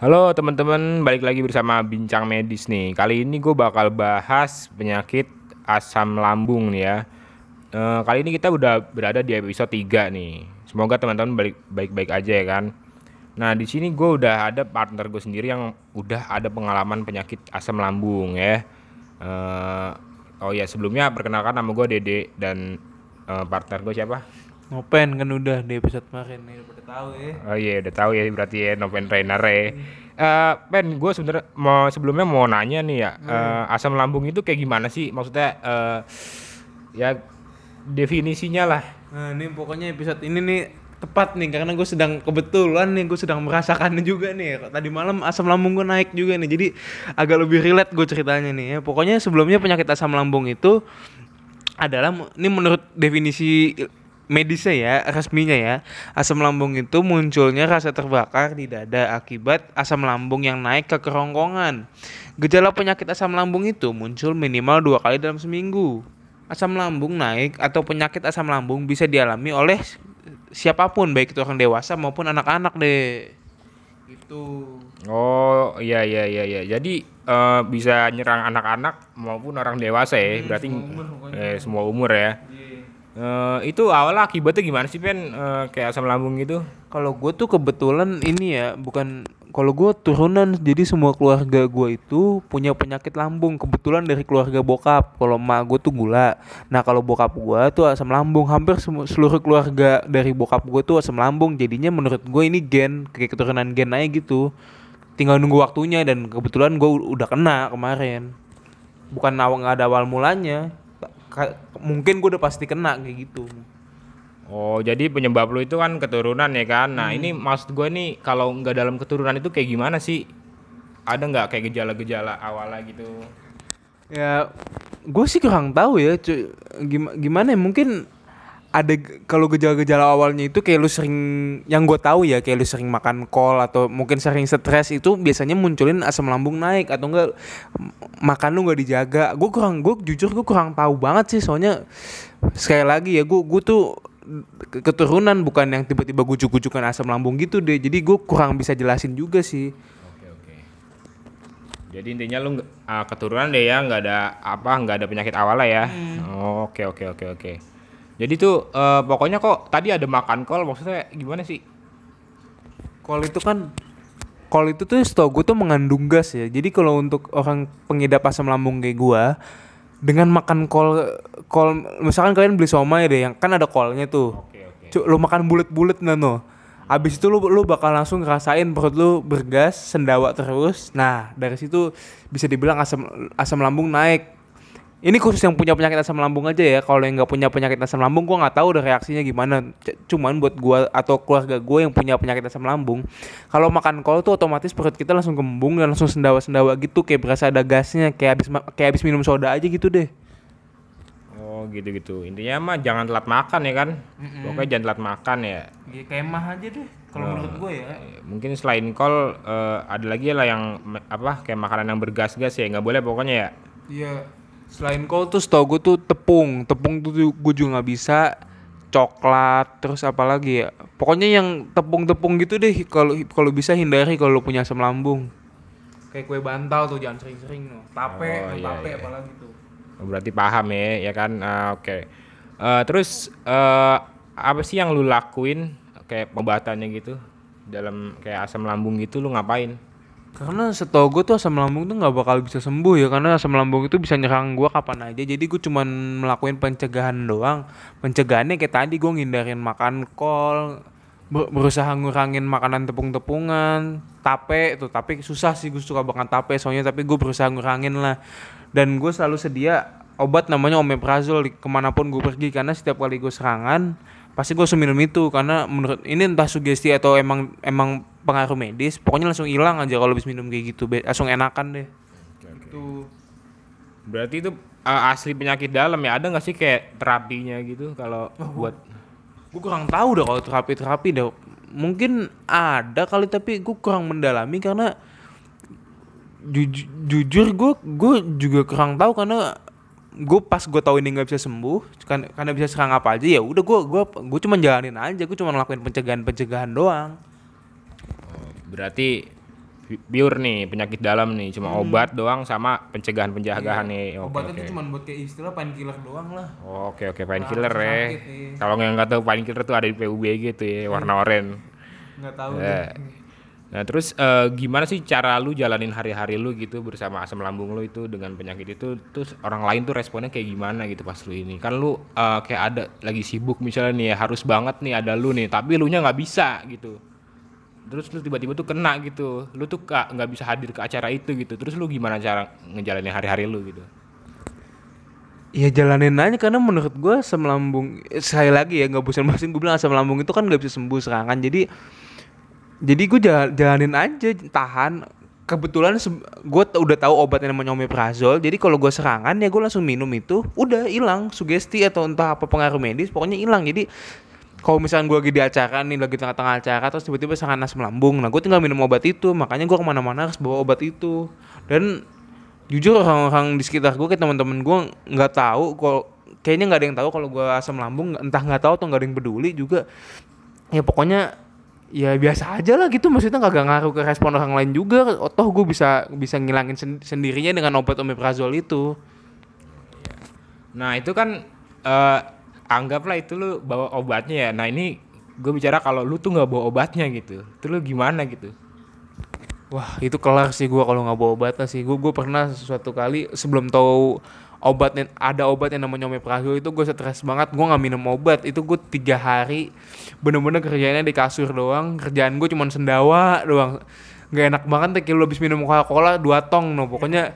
Halo teman-teman, balik lagi bersama Bincang Medis nih. Kali ini gue bakal bahas penyakit asam lambung nih ya. Eh, kali ini kita udah berada di episode 3 nih. Semoga teman-teman baik-baik aja ya kan. Nah di sini gue udah ada partner gue sendiri yang udah ada pengalaman penyakit asam lambung ya. Eh, oh ya sebelumnya perkenalkan nama gue Dede dan eh, partner gue siapa? Ngopen kan udah di episode kemarin nih udah pada tahu ya. Oh iya udah tahu ya berarti ya Noven Trainer ya. Eh, Pen, gue sebenernya mau sebelumnya mau nanya nih ya, eh, asam lambung itu kayak gimana sih? Maksudnya eh, ya definisinya lah. Nah ini pokoknya episode ini nih tepat nih karena gue sedang kebetulan nih gue sedang merasakannya juga nih. Tadi malam asam lambung gue naik juga nih jadi agak lebih relate gue ceritanya nih ya. Pokoknya sebelumnya penyakit asam lambung itu adalah ini menurut definisi medisnya ya resminya ya asam lambung itu munculnya rasa terbakar di dada akibat asam lambung yang naik ke kerongkongan gejala penyakit asam lambung itu muncul minimal dua kali dalam seminggu asam lambung naik atau penyakit asam lambung bisa dialami oleh siapa pun baik itu orang dewasa maupun anak-anak deh gitu Oh iya iya iya iya. Jadi eh, bisa nyerang anak-anak maupun orang dewasa ya. Berarti semua umur eh, semua umur ya. Eh, itu awalnya akibatnya gimana sih Pen? Eh, kayak asam lambung gitu? Kalau gue tuh kebetulan ini ya bukan kalau gue turunan jadi semua keluarga gue itu punya penyakit lambung kebetulan dari keluarga bokap. Kalau emak gue tuh gula. Nah kalau bokap gue tuh asam lambung. Hampir seluruh keluarga dari bokap gue tuh asam lambung. Jadinya menurut gue ini gen kayak keturunan gen aja gitu. Tinggal nunggu waktunya dan kebetulan gue udah kena kemarin. Bukan awal nggak ada awal mulanya mungkin gue udah pasti kena kayak gitu Oh, jadi penyebab lu itu kan keturunan ya kan? Nah, ini maksud gue nih kalau nggak dalam keturunan itu kayak gimana sih? Ada nggak kayak gejala-gejala awalnya gitu? Ya, gue sih kurang tahu ya. cu- Gimana, gimana ya? Mungkin ada kalau gejala-gejala awalnya itu kayak lu sering, yang gue tahu ya, kayak lu sering makan kol atau mungkin sering stres itu biasanya munculin asam lambung naik atau enggak makan lu nggak dijaga. Gue kurang, gue jujur gue kurang tahu banget sih soalnya sekali lagi ya gue gue tuh ke- keturunan bukan yang tiba-tiba gujuk-gujukan asam lambung gitu deh. Jadi gue kurang bisa jelasin juga sih. Oke, oke. Jadi intinya lu nggak- ah, keturunan deh ya, nggak ada apa, nggak ada penyakit awalnya ya. Oh, Oke, oke, oke, oke. Jadi tuh eh, pokoknya kok tadi ada makan kol maksudnya gimana sih? Kol itu kan kol itu tuh setahu gue tuh mengandung gas ya. Jadi kalau untuk orang pengidap asam lambung kayak gua dengan makan kol kol misalkan kalian beli somai deh yang kan ada kolnya tuh. Oke, oke. Cuk, lu makan bulat-bulat nano. Abis itu lu lu bakal langsung ngerasain perut lu bergas, sendawa terus. Nah, dari situ bisa dibilang asam asam lambung naik. Ini khusus yang punya penyakit asam lambung aja ya. Kalau yang nggak punya penyakit asam lambung, gua nggak tahu udah reaksinya gimana. C- Cuman buat gua atau keluarga gue yang punya penyakit asam lambung, kalau makan kol tuh otomatis perut kita langsung kembung dan langsung sendawa-sendawa gitu, kayak berasa ada gasnya, kayak habis kayak habis minum soda aja gitu deh. Oh, gitu-gitu. Intinya mah jangan telat makan ya kan? Pokoknya jangan telat makan ya. Ya kemah aja deh, kalau menurut gue ya. Mungkin selain kol eh, ada lagi lah yang apa kayak makanan yang bergas-gas ya nggak boleh pokoknya ya. Iya. Selain kol tuh setahu gue tuh tepung. Tepung tuh gue juga nggak bisa. Coklat, terus apa lagi ya? Pokoknya yang tepung-tepung gitu deh. Kalau kalau bisa hindari kalau lu punya asam lambung. Kayak kue bantal tuh jangan sering-sering. no. Tape, Oh, iya, tape iya. apalagi tuh. Oh, Berarti paham ya, ya kan? Ah, Oke. Eh, terus eh, apa sih yang lu lakuin kayak pengobatannya gitu dalam kayak asam lambung gitu lu ngapain? Karena setahu gue tuh asam lambung tuh nggak bakal bisa sembuh ya karena asam lambung itu bisa nyerang gue kapan aja. Jadi gue cuman melakukan pencegahan doang. Pencegahannya kayak tadi gue ngindarin makan kol, ber- berusaha ngurangin makanan tepung-tepungan, tape tuh tape susah sih gue suka banget tape soalnya tapi gue berusaha ngurangin lah. Dan gue selalu sedia obat namanya omeprazol ke mana pun gue pergi karena setiap kali gue serangan pasti gue langsung minum itu karena menurut ini entah sugesti atau emang emang pengaruh medis pokoknya langsung hilang aja kalau habis minum kayak gitu langsung enakan deh Gitu. Berarti itu eh, asli penyakit dalam ya? Ada nggak sih kayak terapinya gitu kalau buat gue kurang tahu dah kalau terapi terapi dah mungkin ada kali tapi gue kurang mendalami karena juj- jujur gue gue juga kurang tahu karena gue pas gue tahu ini nggak bisa sembuh kan karena bisa serang apa aja ya udah gue gue gue cuma jalanin aja gue cuma ngelakuin pencegahan pencegahan doang Berarti pure nih penyakit dalam nih cuma obat doang sama pencegahan pencegahan nih. Oke Obatnya tuh cuma buat kayak istilah painkiller doang lah. Oke oke painkiller Nah, ya. sakit nih. Kalau yang nggak tahu painkiller tuh ada di PUBG tuh ya warna oranye. Nggak tahu Ya. deh. Nah terus eh, gimana sih cara lu jalanin hari-hari lu gitu bersama asam lambung lu itu dengan penyakit itu? Terus orang lain tuh responnya kayak gimana gitu pas lu ini? Kan lu eh, kayak ada lagi sibuk misalnya nih ya, harus banget nih ada lu nih tapi lu nya nggak bisa gitu. Terus lu tiba-tiba tuh kena gitu. Lu tuh nggak bisa hadir ke acara itu gitu. Terus lu gimana cara ngejalanin hari-hari lu gitu? Ya jalanin aja karena menurut gue asam lambung eh, sekali lagi ya nggak bosan-bosan gue bilang asam lambung itu kan nggak bisa sembuh serangan. Jadi jadi gue jalanin aja tahan. Kebetulan gue udah tahu obat yang namanya omeprazol jadi kalau gue serangan ya gue langsung minum itu. Udah hilang. Sugesti atau entah apa pengaruh medis pokoknya hilang. Jadi kalau misalnya gue lagi di acara nih lagi tengah-tengah acara terus tiba-tiba serangan asam lambung nah gue tinggal minum obat itu. Makanya gue ke mana-mana harus bawa obat itu. Dan jujur orang-orang di sekitar gue kayak teman-teman gue nggak tahu kalau kayaknya nggak ada yang tahu kalau gue asam lambung. Entah nggak tahu atau nggak ada yang peduli juga. Ya pokoknya ya biasa aja lah gitu maksudnya nggak ngaruh ke respon orang lain juga toh gue bisa bisa ngilangin sen- sendirinya dengan obat omeprazol itu Nah itu kan eh, anggaplah itu lu bawa obatnya ya. Nah ini gue bicara kalau lu tuh nggak bawa obatnya gitu. Itu lu gimana gitu? Wah itu kelar sih gua kalau nggak bawa obatnya sih. Gue gue pernah suatu kali sebelum tahu obat yang- ada obat yang namanya omeprazol itu gue stres banget. Gue nggak minum obat. Itu gue tiga hari bener-bener kerjanya di kasur doang. Kerjaan gue cuma sendawa doang. Gak enak banget deh kalau habis minum coca cola dua tong no. Pokoknya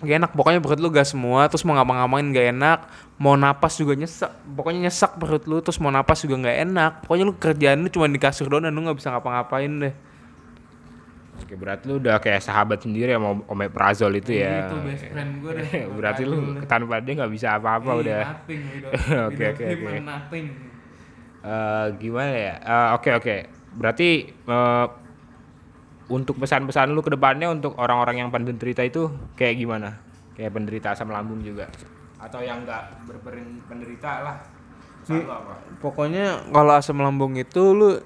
gak enak. Pokoknya perut lu gas semua. Terus mau ngapa-ngapain gak enak. Mau napas juga nyesek. Pokoknya nyesek perut lu. Terus mau napas juga gak enak. Pokoknya lu kerjaan lu cuma di kasur doang dan lu nggak bisa ngapa-ngapain deh. Oke berarti lu udah kayak sahabat sendiri sama omeprazol itu ya. Itu best friend gue deh. berarti lu tanpa dia nggak bisa apa-apa Iya, udah. Nothing, Oke, oke, oke. Nothing. Eh, gimana ya? Eh, Oke oke. Berarti eh, untuk pesan-pesan lu ke depannya untuk orang-orang yang penderita itu kayak gimana? Kayak penderita asam lambung juga atau yang nggak berpenderita lah. Pesan lu apa? Pokoknya kalau asam lambung itu lu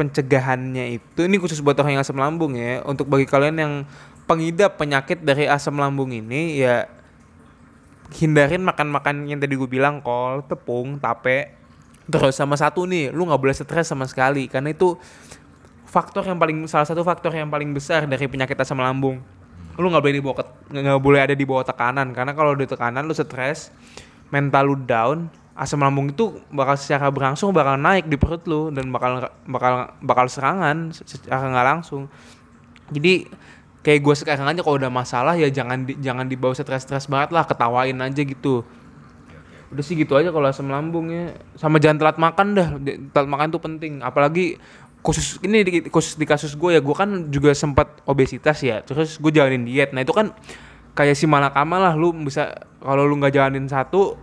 pencegahannya itu ini khusus buat orang yang asam lambung ya. Untuk bagi kalian yang pengidap penyakit dari asam lambung ini ya hindarin makan-makan yang tadi gue bilang kol, tepung, tape. Terus sama satu nih, lu nggak boleh stres sama sekali karena itu faktor yang paling salah satu faktor yang paling besar dari penyakit asam lambung. Lu nggak boleh dibawa nggak boleh ada di bawah tekanan karena kalau di tekanan lu stres, mental lu down, asam lambung itu bakal secara berangsur bakal naik di perut lu dan bakal bakal bakal serangan secara nggak langsung. Jadi kayak gue sekarang aja kalau udah masalah ya jangan di, jangan dibawa stres-stres banget lah, ketawain aja gitu. Udah sih gitu aja kalau asam lambung ya. Sama jangan telat makan dah. Telat makan tuh penting. Apalagi khusus ini di, khusus di kasus gue ya gue kan juga sempat obesitas ya. Terus gue jalanin diet. Nah itu kan kayak si malakama lah. Lu bisa kalau lu nggak jalanin satu,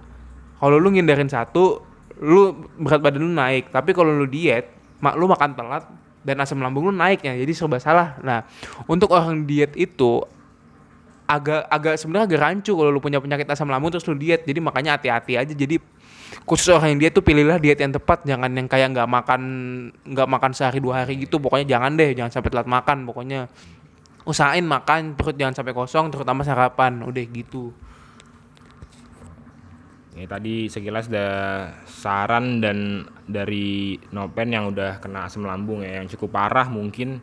kalau lu ngindarin satu, lu berat badan lu naik. Tapi kalau lu diet, mak lu makan telat dan asam lambung lu naiknya. Jadi serba salah. Nah untuk orang diet itu agak agak sebenarnya agak rancu kalau lu punya penyakit asam lambung terus lu diet jadi makanya hati-hati aja jadi khusus orang yang diet tuh pilihlah diet yang tepat jangan yang kayak nggak makan nggak makan sehari dua hari gitu pokoknya jangan deh jangan sampai telat makan pokoknya usahain makan perut jangan sampai kosong terutama sarapan udah gitu Ya tadi sekilas ada saran dan dari Nopen yang udah kena asam lambung ya yang cukup parah mungkin.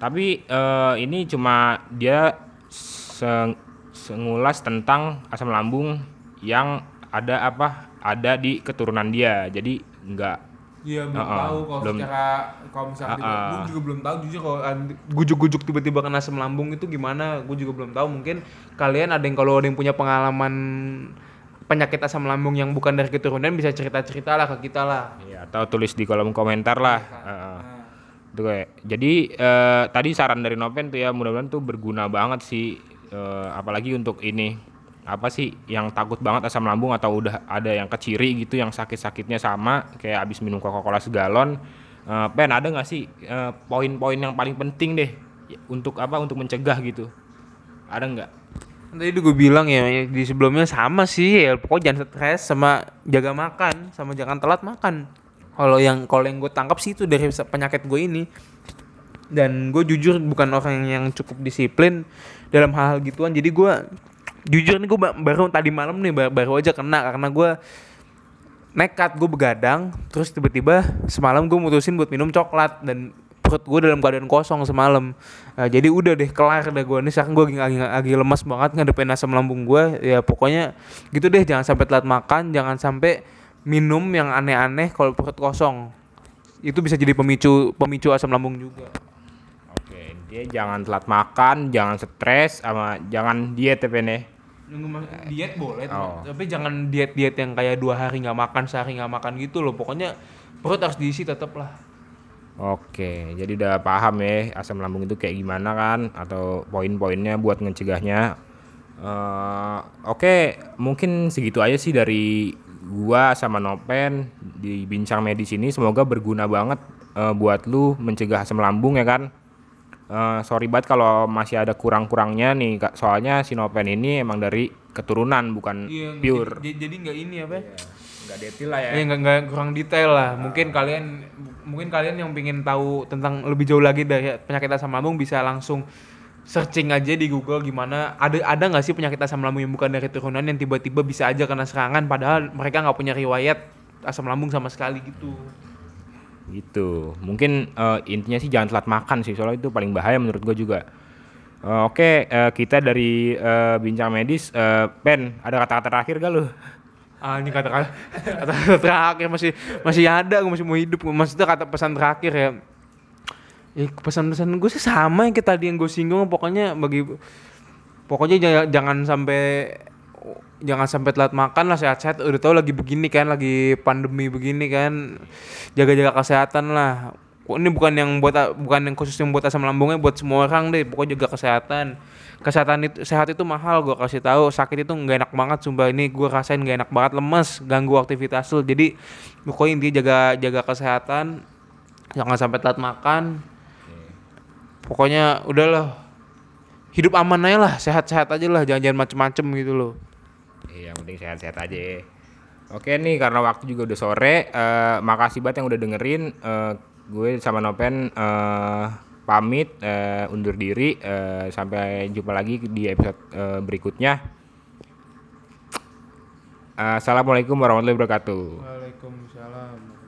Tapi eh, ini cuma dia se- sengulas tentang asam lambung yang ada apa? Ada di keturunan dia. Jadi nggak Iya belum Uh-uh, tahu kalau belum- secara kalau misalnya Uh-uh. gue juga belum tahu jujur kalau gujuk-gujuk tiba-tiba kena asam lambung itu gimana gue juga belum tahu mungkin kalian ada yang kalau ada yang punya pengalaman penyakit asam lambung yang bukan dari keturunan bisa cerita-cerita lah ke kita lah ya, atau tulis di kolom komentar lah. Heeh. Nah, Tuh kayak. Jadi eh, tadi saran dari Noven tuh ya mudah-mudahan tuh berguna banget sih Eh, apalagi untuk ini apa sih yang takut banget asam lambung atau udah ada yang keciri gitu yang sakit-sakitnya sama kayak abis minum Coca-Cola segalon. Eh, Pen ada nggak sih eh, poin-poin yang paling penting deh untuk apa untuk mencegah gitu? Ada nggak? Tadi udah gue bilang ya di sebelumnya sama sih ya pokoknya jangan stres sama jaga makan sama jangan telat makan. Kalau yang kalau yang gue tangkap sih itu dari penyakit gue ini. dan gue jujur bukan orang yang cukup disiplin dalam hal, -hal gituan jadi gue jujur nih gue baru tadi malam nih baru, baru aja kena karena gue nekat gue begadang terus tiba-tiba semalam gue mutusin buat minum coklat dan perut gue dalam keadaan kosong semalam. Nah, jadi udah deh kelar deh gue nih sekarang gue lagi, lagi, lagi lemas banget ngadepin asam lambung gue ya pokoknya gitu deh jangan sampai telat makan jangan sampai minum yang aneh-aneh kalau perut kosong. Itu bisa jadi pemicu pemicu asam lambung juga. Oke dia jangan telat makan jangan stres sama jangan diet ya Pen ya? Diet boleh oh. tapi jangan diet diet yang kayak dua hari nggak makan sehari nggak makan gitu loh. Pokoknya perut harus diisi tetap lah Oke, jadi udah paham ya asam lambung itu kayak gimana kan atau poin-poinnya buat ngecegahnya. Uh, Oke, mungkin segitu aja sih dari gua sama Nopen di bincang medis ini. Semoga berguna banget uh, buat lu mencegah asam lambung ya kan. Uh, sorry banget kalau masih ada kurang-kurangnya nih kak. Soalnya si Nopen ini emang dari keturunan bukan iya, pure. Jadi, nggak ini apa? Iya, nggak detail lah ya. Iya nggak nggak kurang detail lah. Nah. Mungkin kalian mungkin kalian yang ingin tahu tentang lebih jauh lagi dari penyakit asam lambung bisa langsung searching aja di Google gimana ada ada nggak sih penyakit asam lambung yang bukan dari turunan yang tiba-tiba bisa aja kena serangan padahal mereka nggak punya riwayat asam lambung sama sekali gitu gitu mungkin uh, intinya sih jangan telat makan sih soalnya itu paling bahaya menurut gue juga uh, oke okay, uh, kita dari uh, bincang medis uh, Ben ada kata-kata terakhir gak lu ah ini kata-kata kata terakhir masih masih ada gue masih mau hidup. Maksudnya kata pesan terakhir ya. Ya pesan-pesan gue sih sama yang kita tadi yang gue singgung. Pokoknya bagi pokoknya jangan, jangan sampai jangan sampai telat makan lah sehat-sehat. Udah tau lagi begini kan lagi pandemi begini kan. Jaga-jaga kesehatan lah ini bukan yang buat bukan yang khusus yang buat asam lambungnya buat semua orang deh. Pokoknya jaga kesehatan. Kesehatan itu sehat itu mahal gue kasih tahu. Sakit itu nggak enak banget sumpah. Ini gue rasain nggak enak banget lemes ganggu aktivitas lu. Jadi pokoknya intinya jaga jaga kesehatan. Jangan sampai telat makan. Pokoknya udahlah. Hidup aman aja lah sehat-sehat aja lah. Jangan-jangan macem-macem gitu loh. Iya yang penting sehat-sehat aja. Oke nih karena waktu juga udah sore, uh, makasih banget yang udah dengerin. Uh, gue sama Nopen uh, pamit uh, undur diri uh, sampai jumpa lagi di episode uh, berikutnya. Assalamualaikum warahmatullahi wabarakatuh. Waalaikumsalam.